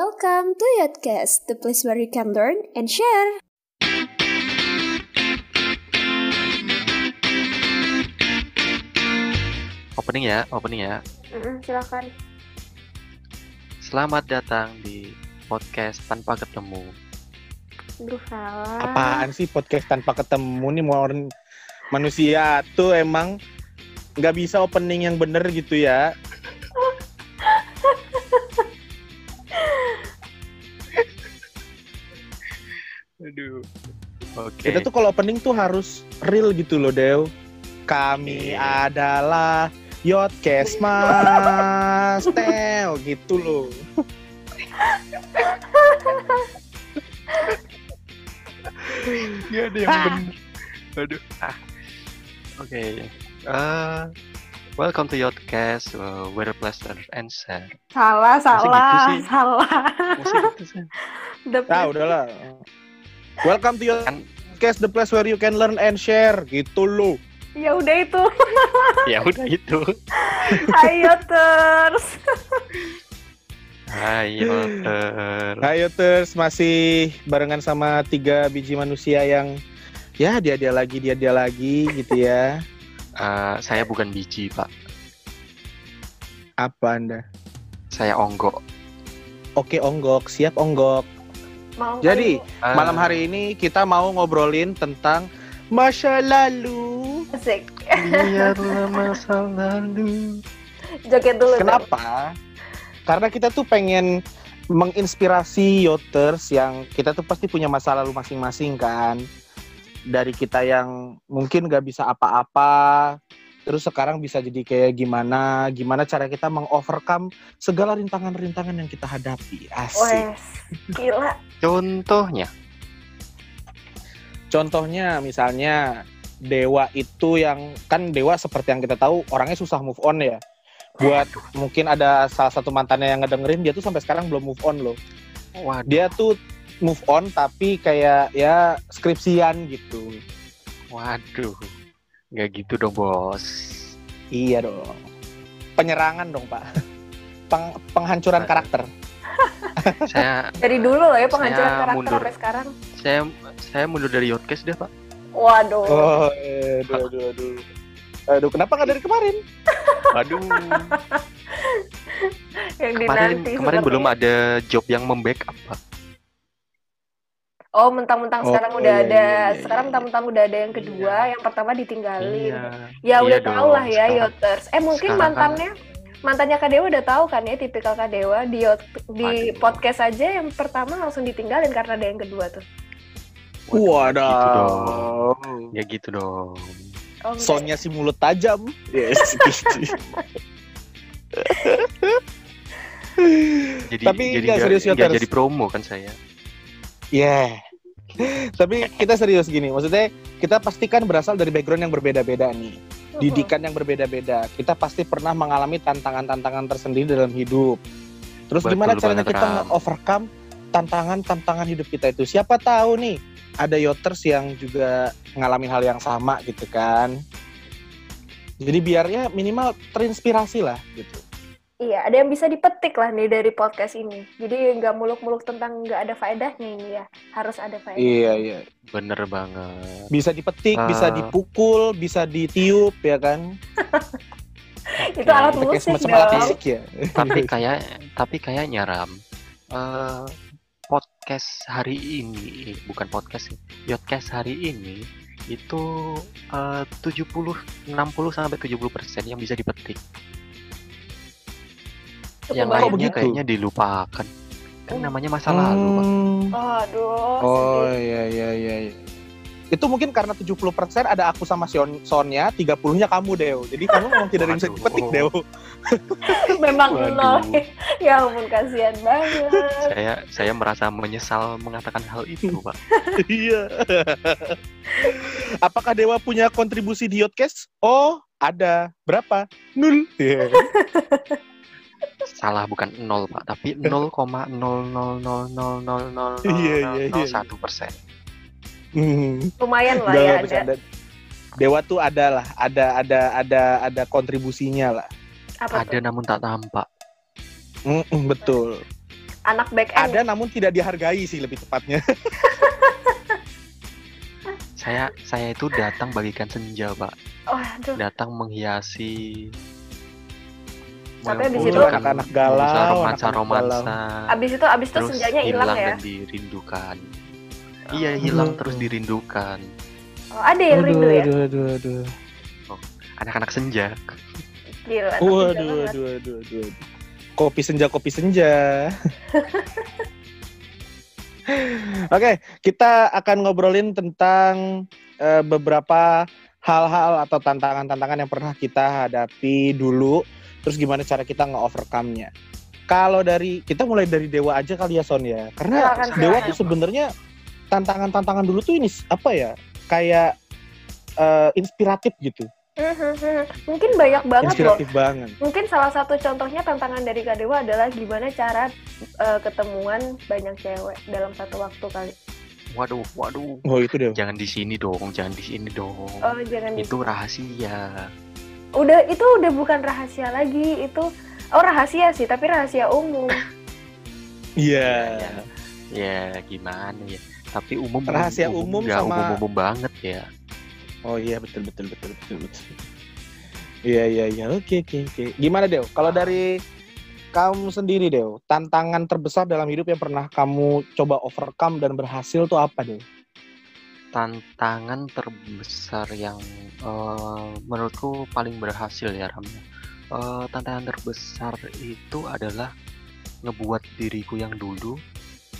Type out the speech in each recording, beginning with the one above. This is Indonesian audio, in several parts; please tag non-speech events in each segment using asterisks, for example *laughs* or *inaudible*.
Welcome to Yotcast, the place where you can learn and share. Opening ya, opening ya. Mm, silakan. Selamat datang di podcast tanpa ketemu. Aduh, salah. Apaan sih podcast tanpa ketemu nih mau orang manusia tuh emang nggak bisa opening yang bener gitu ya. Aduh. Oke. Kita tuh kalau opening tuh harus real gitu loh, Dew. Kami Iya. adalah Yotcast Mas *laughs* Teo gitu loh. *laughs* Gak ada yang bener. Aduh. Ah. Oke. Eh, welcome to Yotcast, uh, where pleasure and share. Salah, salah, gitu sih? salah. Masih gitu sih. *laughs* The Nah, udahlah. Welcome to Kan- Yotcast, the place where you can learn and share gitu loh. Ya udah itu. *laughs* ya udah itu. Ayo terus. Ayo ter. Ayo terus masih barengan sama tiga biji manusia yang ya dia dia lagi dia dia lagi gitu ya. Eh, saya bukan biji pak, Apa anda? saya onggok. Oke onggok, siap onggok. Mau Jadi Eh, malam hari ini kita mau ngobrolin tentang masa lalu. Asik. biarlah *laughs* masa lalu. Joget dulu. dong. Kenapa? Karena kita tuh pengen menginspirasi yoters yang kita tuh pasti punya masa lalu masing-masing kan. Dari kita yang mungkin gak bisa apa-apa, terus sekarang bisa jadi kayak gimana, gimana cara kita mengovercome segala rintangan-rintangan yang kita hadapi. Asik. Wes, gila. Contohnya, Contohnya misalnya Dewa itu yang kan Dewa seperti yang kita tahu orangnya susah move on ya. Buat mungkin ada salah satu mantannya yang ngedengerin dia tuh sampai sekarang belum move on loh. waduh, Dia tuh move on tapi kayak ya skripsian gitu. waduh, nggak gitu dong bos. Iya dong. Penyerangan dong pak. Peng- penghancuran karakter. *laughs* Saya Dari dulu loh ya penghancuran Saya karakter mundur. sampai sekarang. saya saya mundur dari Yotcast deh pak. Waduh. Oh, aduh, aduh, aduh. Aduh, kenapa nggak dari kemarin? *laughs* Aduh, yang kemarin dinanti kemarin belum ada job yang membackup pak. Oh, mentang-mentang Oh, sekarang udah iya, ada. iya, iya, Sekarang iya. mentang-mentang udah ada yang kedua, Iya. yang pertama ditinggalin. Iya. Ya Iya udah tau lah ya sekarang- Yoters. Eh mungkin sekarang kan- mantannya mantannya Kadewa udah tahu kan ya tipikal Kadewa di Yot- di Waduh. podcast aja yang pertama langsung ditinggalin karena ada yang kedua tuh. Waduh, gitu. Ya gitu dong. Oh, enggak. Sonya si mulut tajam. Yes, *laughs* gitu. *laughs* Jadi Tapi jadi nggak nggak- serius, nggak Yoters. jadi promo kan saya. Yeah. Tapi kita serius gini, maksudnya kita pastikan berasal dari background yang berbeda-beda nih, Mm-mm. didikan yang berbeda-beda. Kita pasti pernah mengalami tantangan-tantangan tersendiri dalam hidup. Terus Betul gimana caranya banget, kita Ram. nge-overcome tantangan-tantangan hidup kita itu? Siapa tahu nih ada yoters yang juga ngalamin hal yang sama gitu kan. Jadi biarnya minimal terinspirasi lah gitu. Iya, ada yang bisa dipetik lah nih dari podcast ini. Jadi nggak muluk-muluk tentang nggak ada faedahnya ini ya. Harus ada faedah. Iya, iya. Bener banget. Bisa dipetik, bisa Ah. dipukul, bisa ditiup ya kan. *laughs* Itu alat Kayak musik semacam alat musik ya. tapi *laughs* kayak tapi kayaknya Ram eh, podcast hari ini bukan podcast sih Yotcast hari ini itu eh, 70 60 sampai 70 persen yang bisa dipetik yang banyak. Oh, lainnya begitu? kayaknya dilupakan kan Oh. namanya masa lalu Pak. Hmm. Aduh. Oh iya iya iya. iya. Itu mungkin karena 70% ada aku sama Sion Sonya, 30-nya kamu Deo. Jadi kamu memang tidak bisa dipetik Deo. *laughs* Memang nol. *laughs* ya ampun kasihan banget. saya saya merasa menyesal mengatakan hal itu *laughs* Pak Iya. Apakah Dewa punya kontribusi di Yotcast? Oh, ada. Berapa? Nul. Salah bukan nol Pak tapi 0,000000001 Iya, iya, iya. persen Hmm. Lumayan lah ya ada. Dewa tuh ada lah, ada ada ada ada kontribusinya lah. Apa ada tuh? namun tak tampak Mm-mm, betul. Anak back end. Ada namun tidak dihargai sih lebih tepatnya. Saya saya itu datang bagikan senja, Pak. Oh, aduh. Datang menghiasi Tapi abis mewujudkan- itu- anak-anak galau, mewujudkan anak-anak romansa-romansa. Abis itu abis itu terus senjanya hilang ya. dan dirindukan. Iya, hilang Hmm. terus dirindukan. Oh, ada yang rindu ya. aduh, aduh, aduh. Anak-anak senja. Gila. Waduh, jangan. aduh, aduh, aduh, aduh. Kopi senja, kopi senja. *laughs* Oke, kita akan ngobrolin tentang eh, beberapa hal-hal atau tantangan-tantangan yang pernah kita hadapi dulu, terus gimana cara kita nge-overcome-nya. Kalau dari kita mulai dari Dewa aja kali ya Son ya, karena Silakan, Dewa silakan. tuh sebenarnya tantangan-tantangan dulu tuh ini apa ya? Kayak eh, inspiratif gitu, Mhm, Mungkin banyak banget loh. inspiratif banget. Mungkin salah satu contohnya tantangan dari Kak Dewa adalah gimana cara eh, ketemuan banyak cewek dalam satu waktu kali. Waduh, waduh. Oh itu Dewa. Jangan di sini dong, jangan di sini dong. Oh, jangan di- Itu rahasia. Udah itu udah bukan rahasia lagi, itu oh rahasia sih, tapi rahasia umum. *laughs* Iya. Ya, gimana ya? Tapi umum Rahasia umum nggak sama- umum-umum banget ya. Oh iya betul betul betul betul betul. Iya iya iya oke oke oke. Gimana Dew? Kalau dari kamu sendiri Dew, tantangan terbesar dalam hidup yang pernah kamu coba overcome dan berhasil tuh apa Dew? Tantangan terbesar yang eh, menurutku paling berhasil ya Ram. Eh, tantangan terbesar itu adalah ngebuat diriku yang dulu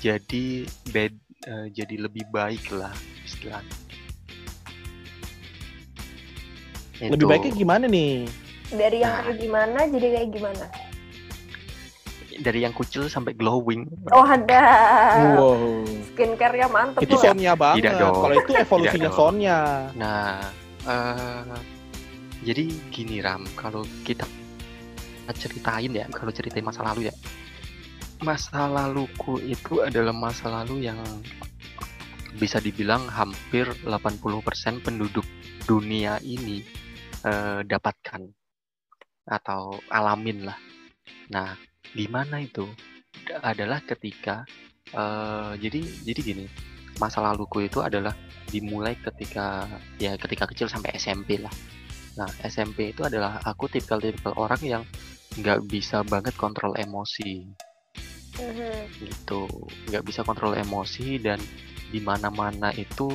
jadi bed eh, jadi lebih baik lah istilahnya. Lebih Itu. baiknya gimana nih? Dari yang Nah. kayak gimana jadi kayak gimana? Dari yang kucil sampai glowing. Oh ada. Wow. Skincare-nya mantep Itu loh. Sonya banget. Tidak dong. Kalau itu evolusinya. Sonya. Nah, eh jadi gini Ram, kalau kita ceritain ya, kalau ceritain masa lalu ya, masa laluku itu adalah masa lalu yang bisa dibilang hampir 80% penduduk dunia ini eh, dapatkan atau alamin lah. Nah, gimana itu? D- Adalah ketika eh, jadi jadi gini, masa laluku itu adalah dimulai ketika ya ketika kecil sampai SMP lah. Nah SMP itu adalah aku tipikal-tipikal orang yang nggak bisa banget kontrol emosi Mhm. gitu, nggak bisa kontrol emosi dan di mana-mana itu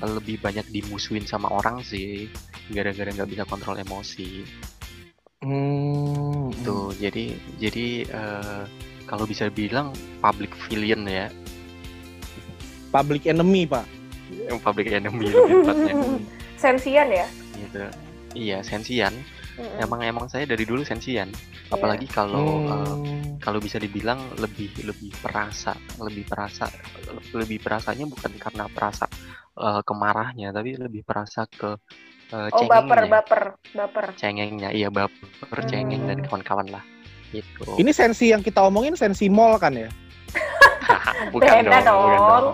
lebih banyak dimusuhin sama orang sih gara-gara nggak bisa kontrol emosi Hmm. Tuh jadi jadi eh, kalau bisa bilang public villain ya Public enemy pak. yang public enemy lebih tepatnya *laughs* Sensian ya. gitu iya sensian Mhm. emang emang saya dari dulu sensian apalagi kalau eh, Hmm. kalau bisa dibilang lebih lebih perasa lebih perasa lebih perasanya bukan karena perasa eh, kemarahnya tapi lebih perasa ke eh, Oh baper, baper, baper. cengengnya iya baper cengeng dan Hmm. kawan-kawan lah gitu Ini sensi yang kita omongin sensi mall kan ya? *laughs* bukan Beda dong, bukan dong.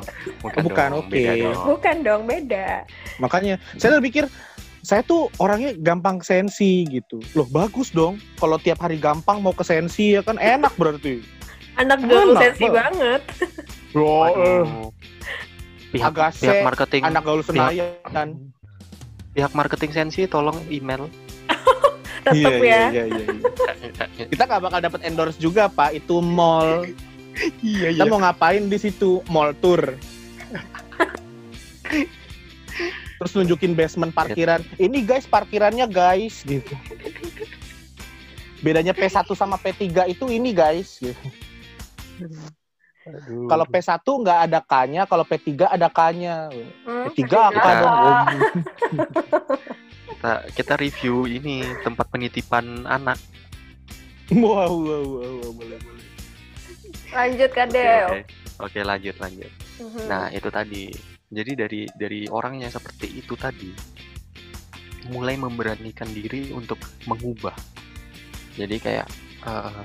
bukan, Bukan, dong, oke. beda dong. Bukan dong, beda. Makanya saya udah pikir saya tuh orangnya gampang sensi gitu. Loh bagus dong. Kalau tiap hari gampang mau ke sensi ya kan enak berarti. Anak Enak, sensi Bang. banget. Loh, Waduh. Pihak Agak pihak marketing anak gaul Senayan. pihak marketing sensi tolong email *laughs* Tetep Iya, iya, ya. iya, iya, iya. Kita nggak bakal dapat endorse juga pak. Itu mall. iya Kita mau ngapain di situ? Mall tour. Terus nunjukin basement parkiran. Ini guys parkirannya guys gitu. Bedanya P1 sama P3 itu ini guys. Gitu. Kalau P1 nggak ada K-nya, kalau P3 ada K-nya. Hmm, P3 ketiga apa dong? Kita kita review ini tempat penitipan anak Wow, wow, wow, wow, boleh, boleh. Lanjut Kak Oke, Del. oke. Oke, lanjut lanjut Mhm. nah itu tadi jadi dari dari orang yang seperti itu tadi mulai memberanikan diri untuk mengubah jadi kayak eh,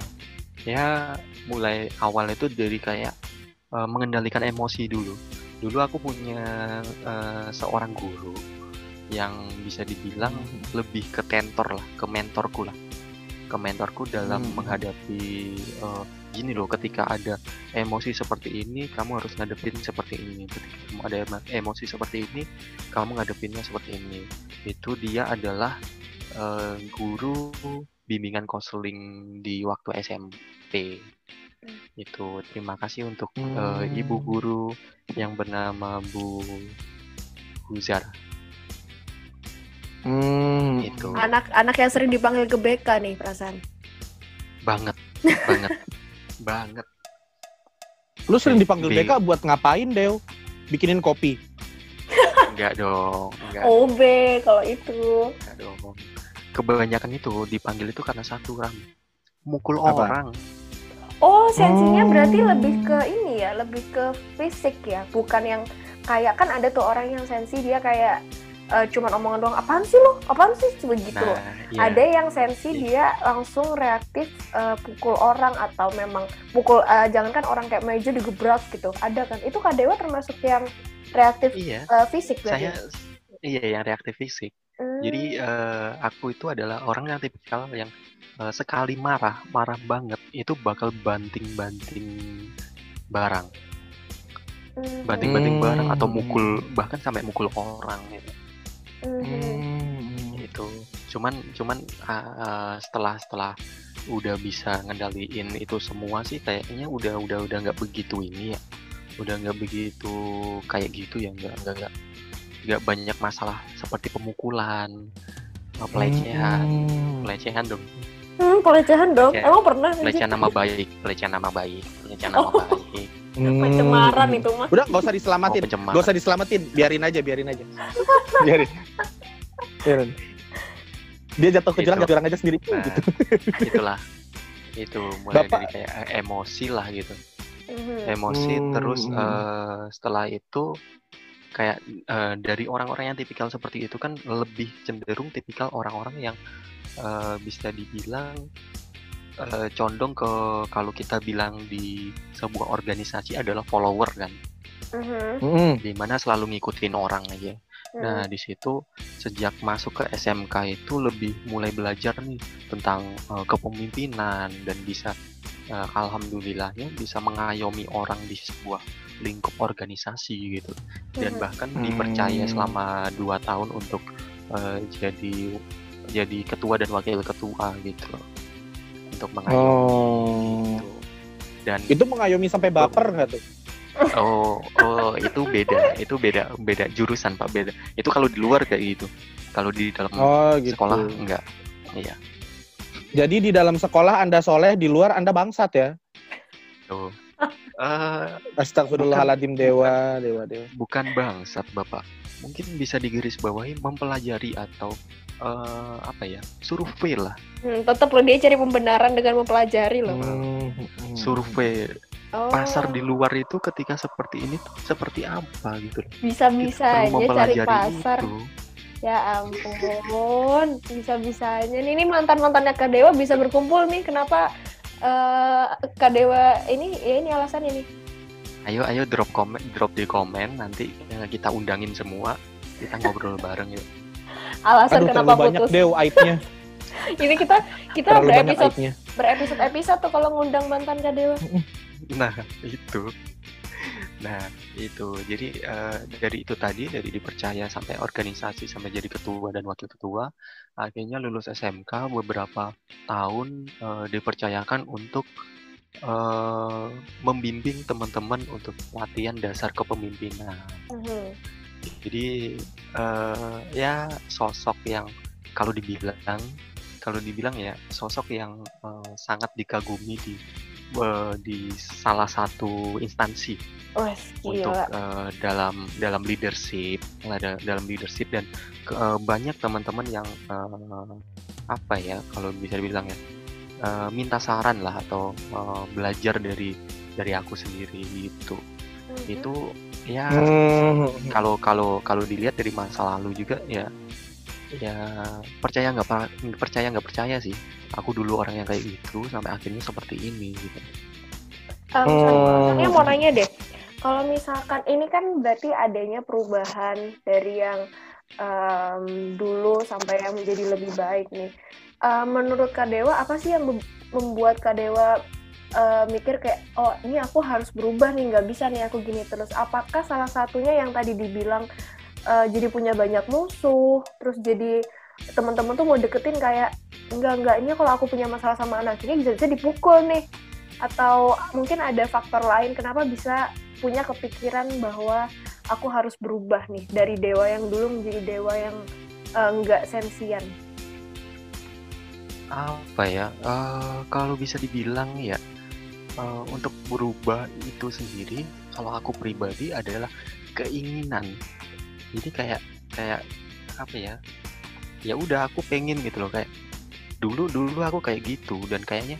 ya mulai awal itu dari kayak eh, mengendalikan emosi dulu. Dulu aku punya eh, seorang guru yang bisa dibilang lebih ke tentor lah ke mentorku lah. Ke mentorku dalam Hmm. menghadapi eh, gini loh ketika ada emosi seperti ini kamu harus ngadepin seperti ini. Ketika kamu ada emo- emosi seperti ini kamu ngadepinnya seperti ini. Itu dia adalah eh, guru bimbingan konseling di waktu SMP itu terima kasih untuk Hmm. ibu guru yang bernama Bu Huzar Hmm. itu Anak-anak yang sering dipanggil ke BK nih perasaan. banget banget *laughs* banget Lu sering dipanggil B. BK buat ngapain, Dew? Bikinin kopi. enggak dong enggak OB kalau itu. enggak dong kebanyakan itu dipanggil itu karena satu ram mukul Apa? orang Oh, sensinya Oh. berarti lebih ke ini ya, lebih ke fisik ya, bukan yang kayak kan ada tuh orang yang sensi dia kayak eh, cuman omongan doang, apaan sih lo, apaan sih begitu. nah iya. Ada yang sensi Iya. dia langsung reaktif eh, pukul orang atau memang pukul, eh, jangankan orang kayak meja digebrak gitu, ada kan? Itu Kak Dewa termasuk yang reaktif iya eh, fisik berarti. saya iya yang reaktif fisik Hmm. jadi eh, aku itu adalah orang yang tipikal yang eh, sekali marah marah banget itu bakal banting-banting barang Hmm. banting-banting Hmm. barang atau mukul bahkan sampai mukul orang gitu Hmm. Hmm. itu cuman cuman uh, uh, setelah setelah udah bisa ngendaliin itu semua sih kayaknya udah udah udah nggak begitu ini ya udah nggak begitu kayak gitu ya nggak nggak nggak nggak banyak masalah seperti pemukulan uh, pelecehan Hmm. pelecehan dong Hmm, pelecehan dong. Pelecehan. Emang pernah? pelecehan nama baik pelecehan nama baik pelecehan nama Oh. baik Hmm. Pencemaran itu mah. Udah nggak usah oh, diselamatin. pencemaran Gak usah diselamatin, biarin aja, biarin aja. biarin. Biarin. Dia jatuh ke jurang, Gitu. jurang aja sendiri. Nah, Gitu. itulah itu mulai Bapak- dari kayak eh, emosi lah gitu Mhm. emosi Hmm. terus eh, setelah itu kayak eh, dari orang-orang yang tipikal seperti itu kan lebih cenderung tipikal orang-orang yang eh, bisa dibilang eh, condong ke kalau kita bilang di sebuah organisasi adalah follower kan Mhm. Hmm. di mana selalu ngikutin orang aja. Nah, di situ sejak masuk ke SMK itu lebih mulai belajar nih tentang eh, kepemimpinan dan bisa eh, alhamdulillahnya bisa mengayomi orang di sebuah lingkup organisasi gitu. Dan Mhm. bahkan dipercaya Hmm. selama dua tahun untuk eh, jadi jadi ketua dan wakil ketua gitu loh. Untuk mengayomi Oh. gitu. Dan Itu mengayomi sampai baper nggak tuh? Oh, oh itu beda, itu beda, beda jurusan pak, beda. Itu kalau di luar kayak gitu, kalau di dalam Oh gitu. sekolah enggak. Iya, Jadi di dalam sekolah Anda soleh, di luar Anda bangsat ya? tuh. Eh, Astagfirullahaladzim dewa, dewa, dewa. bukan bangsat bapak, mungkin bisa digarisbawahi mempelajari atau eh, apa ya, survei lah, Hmm, tetap loh dia cari pembenaran dengan mempelajari loh. Hmm, hmm. survei Oh, pasar di luar itu ketika seperti ini tuh seperti apa gitu perlu bisa-bisanya cari pasar. itu. Ya ampun, bisa-bisanya. Nih, ini mantan-mantannya Kak Dewa bisa berkumpul nih. Kenapa eh Kak Dewa ini ya ini alasannya nih. Ayo, ayo drop komen, drop di komen nanti kita undangin semua, kita ngobrol bareng yuk. Alasan Aduh kenapa terlalu banyak putus. dew aibnya. *laughs* Ini kita kita Terlalu banyak berepisode berepisode episode tuh kalau ngundang mantan Kak Dewa. Nah, itu. Nah, itu. Jadi eh, dari itu tadi, dari dipercaya sampai organisasi, sampai jadi ketua dan wakil ketua, akhirnya lulus SMK beberapa tahun eh, dipercayakan untuk eh, membimbing teman-teman untuk latihan dasar kepemimpinan. Mhm. Jadi eh, ya sosok yang kalau dibilang kalau dibilang ya sosok yang eh, sangat dikagumi di eh, di salah satu instansi Wes, untuk gila. eh, dalam dalam leadership ada dalam leadership dan eh, banyak teman-teman yang eh, apa ya kalau bisa dibilang ya eh, minta saran lah atau eh, belajar dari dari aku sendiri gitu Mhm. itu ya Hmm. kalau kalau kalau dilihat dari masa lalu juga ya ya percaya nggak percaya nggak percaya sih aku dulu orang yang kayak gitu sampai akhirnya seperti ini gitu Um, Hmm. soalnya mau nanya deh, kalau misalkan ini kan berarti adanya perubahan dari yang em, dulu sampai yang menjadi lebih baik nih. Eh, menurut Kak Dewa, apa sih yang mem- membuat Kak Dewa uh, mikir kayak oh ini aku harus berubah nih nggak bisa nih aku gini terus. Apakah salah satunya yang tadi dibilang uh, jadi punya banyak musuh terus jadi teman-teman tuh mau deketin kayak enggak enggak ini kalau aku punya masalah sama anak ini bisa bisa dipukul nih. Atau mungkin ada faktor lain kenapa bisa punya kepikiran bahwa aku harus berubah nih dari dewa yang dulu menjadi dewa yang uh, enggak sensian? Apa ya uh, kalau bisa dibilang ya uh, untuk berubah itu sendiri kalau aku pribadi adalah keinginan. Jadi kayak kayak apa ya ya udah aku pengen gitu loh kayak dulu dulu aku kayak gitu dan kayaknya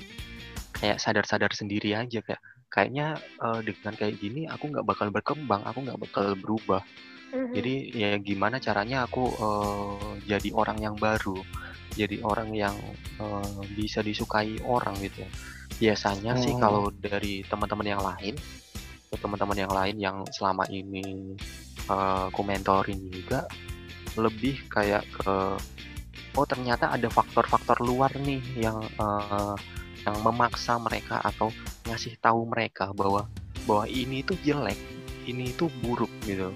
kayak sadar-sadar sendiri aja kayak kayaknya uh, dengan kayak gini aku nggak bakal berkembang aku nggak bakal berubah. Mm-hmm. jadi ya gimana caranya aku uh, jadi orang yang baru jadi orang yang uh, bisa disukai orang gitu biasanya oh. sih kalau dari teman-teman yang lain teman-teman yang lain yang selama ini uh, juga lebih kayak ke oh ternyata ada faktor-faktor luar nih yang uh, yang memaksa mereka atau ngasih tahu mereka bahwa bahwa ini itu jelek, ini itu buruk gitu.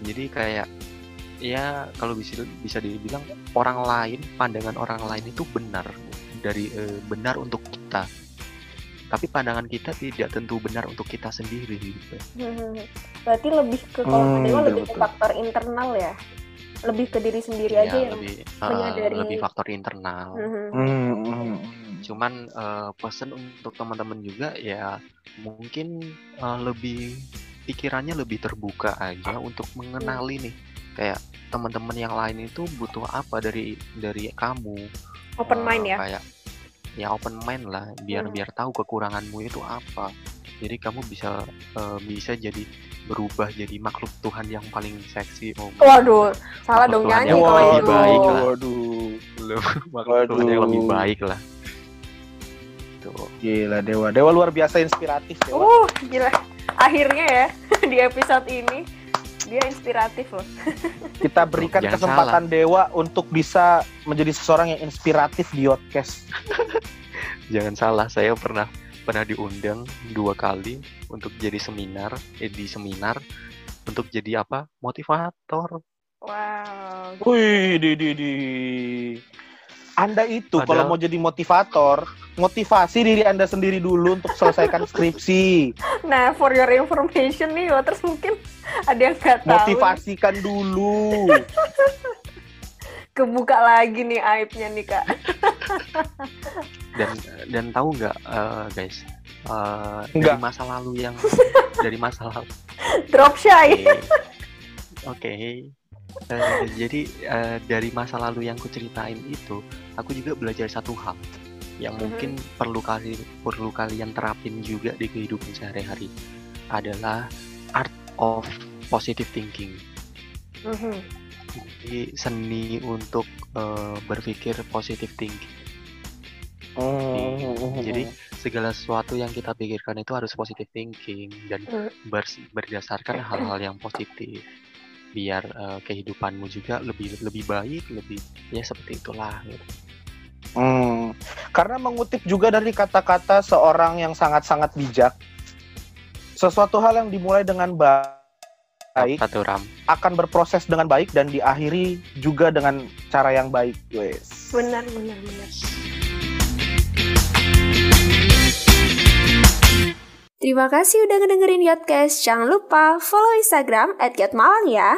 Jadi kayak ya kalau bisa bisa dibilang orang lain, pandangan orang lain itu benar dari uh, benar untuk kita. Tapi pandangan kita tidak tentu benar untuk kita sendiri gitu. Hmm, *laughs* berarti lebih ke kalau hmm, lebih ke faktor internal ya lebih ke diri sendiri ya, aja yang lebih, menyadari uh, lebih faktor internal. Mm-hmm. Cuman uh, pesan untuk teman-teman juga ya mungkin uh, lebih pikirannya lebih terbuka aja untuk mengenali nih kayak teman-teman yang lain itu butuh apa dari dari kamu. Open uh, mind ya. Kayak ya open mind lah biar hmm. biar tahu kekuranganmu itu apa. Jadi kamu bisa uh, bisa jadi berubah jadi makhluk Tuhan yang paling seksi oh waduh salah dong nyanyi kalau lebih itu baik lah waduh makhluk waduh. Tuhan yang lebih baik lah tuh gila dewa dewa luar biasa inspiratif dewa uh gila akhirnya ya *laughs* di episode ini dia inspiratif loh. *laughs* Kita berikan Jangan kesempatan salah. Dewa untuk bisa menjadi seseorang yang inspiratif di podcast. *laughs* Jangan salah, saya pernah pernah diundang dua kali untuk jadi seminar eh, di seminar untuk jadi apa motivator wow wih di di di anda itu Padahal... kalau mau jadi motivator motivasi diri anda sendiri dulu untuk selesaikan skripsi. Nah for your information nih terus mungkin ada yang nggak tahu motivasikan dulu. *laughs* Kebuka lagi nih aibnya nih kak. *laughs* Dan dan tahu nggak uh, guys uh, dari masa lalu yang *laughs* dari masa lalu. Drop shy. Oke. Okay. okay. uh, jadi uh, dari masa lalu yang ku ceritain itu aku juga belajar satu hal yang mm-hmm. mungkin perlu kali perlu kalian terapin juga di kehidupan sehari-hari adalah art of positive thinking. Mm-hmm jadi seni untuk uh, berpikir positif tinggi. Oh. Jadi segala sesuatu yang kita pikirkan itu harus positif thinking dan hmm. ber berdasarkan hal-hal yang positif biar uh, kehidupanmu juga lebih lebih baik lebih ya seperti itulah gitu. Hmm, karena mengutip juga dari kata-kata seorang yang sangat-sangat bijak, sesuatu hal yang dimulai dengan baik baik satu ram akan berproses dengan baik dan diakhiri juga dengan cara yang baik wes benar benar benar Terima kasih udah ngedengerin Yotcast. Jangan lupa follow Instagram at Malang ya.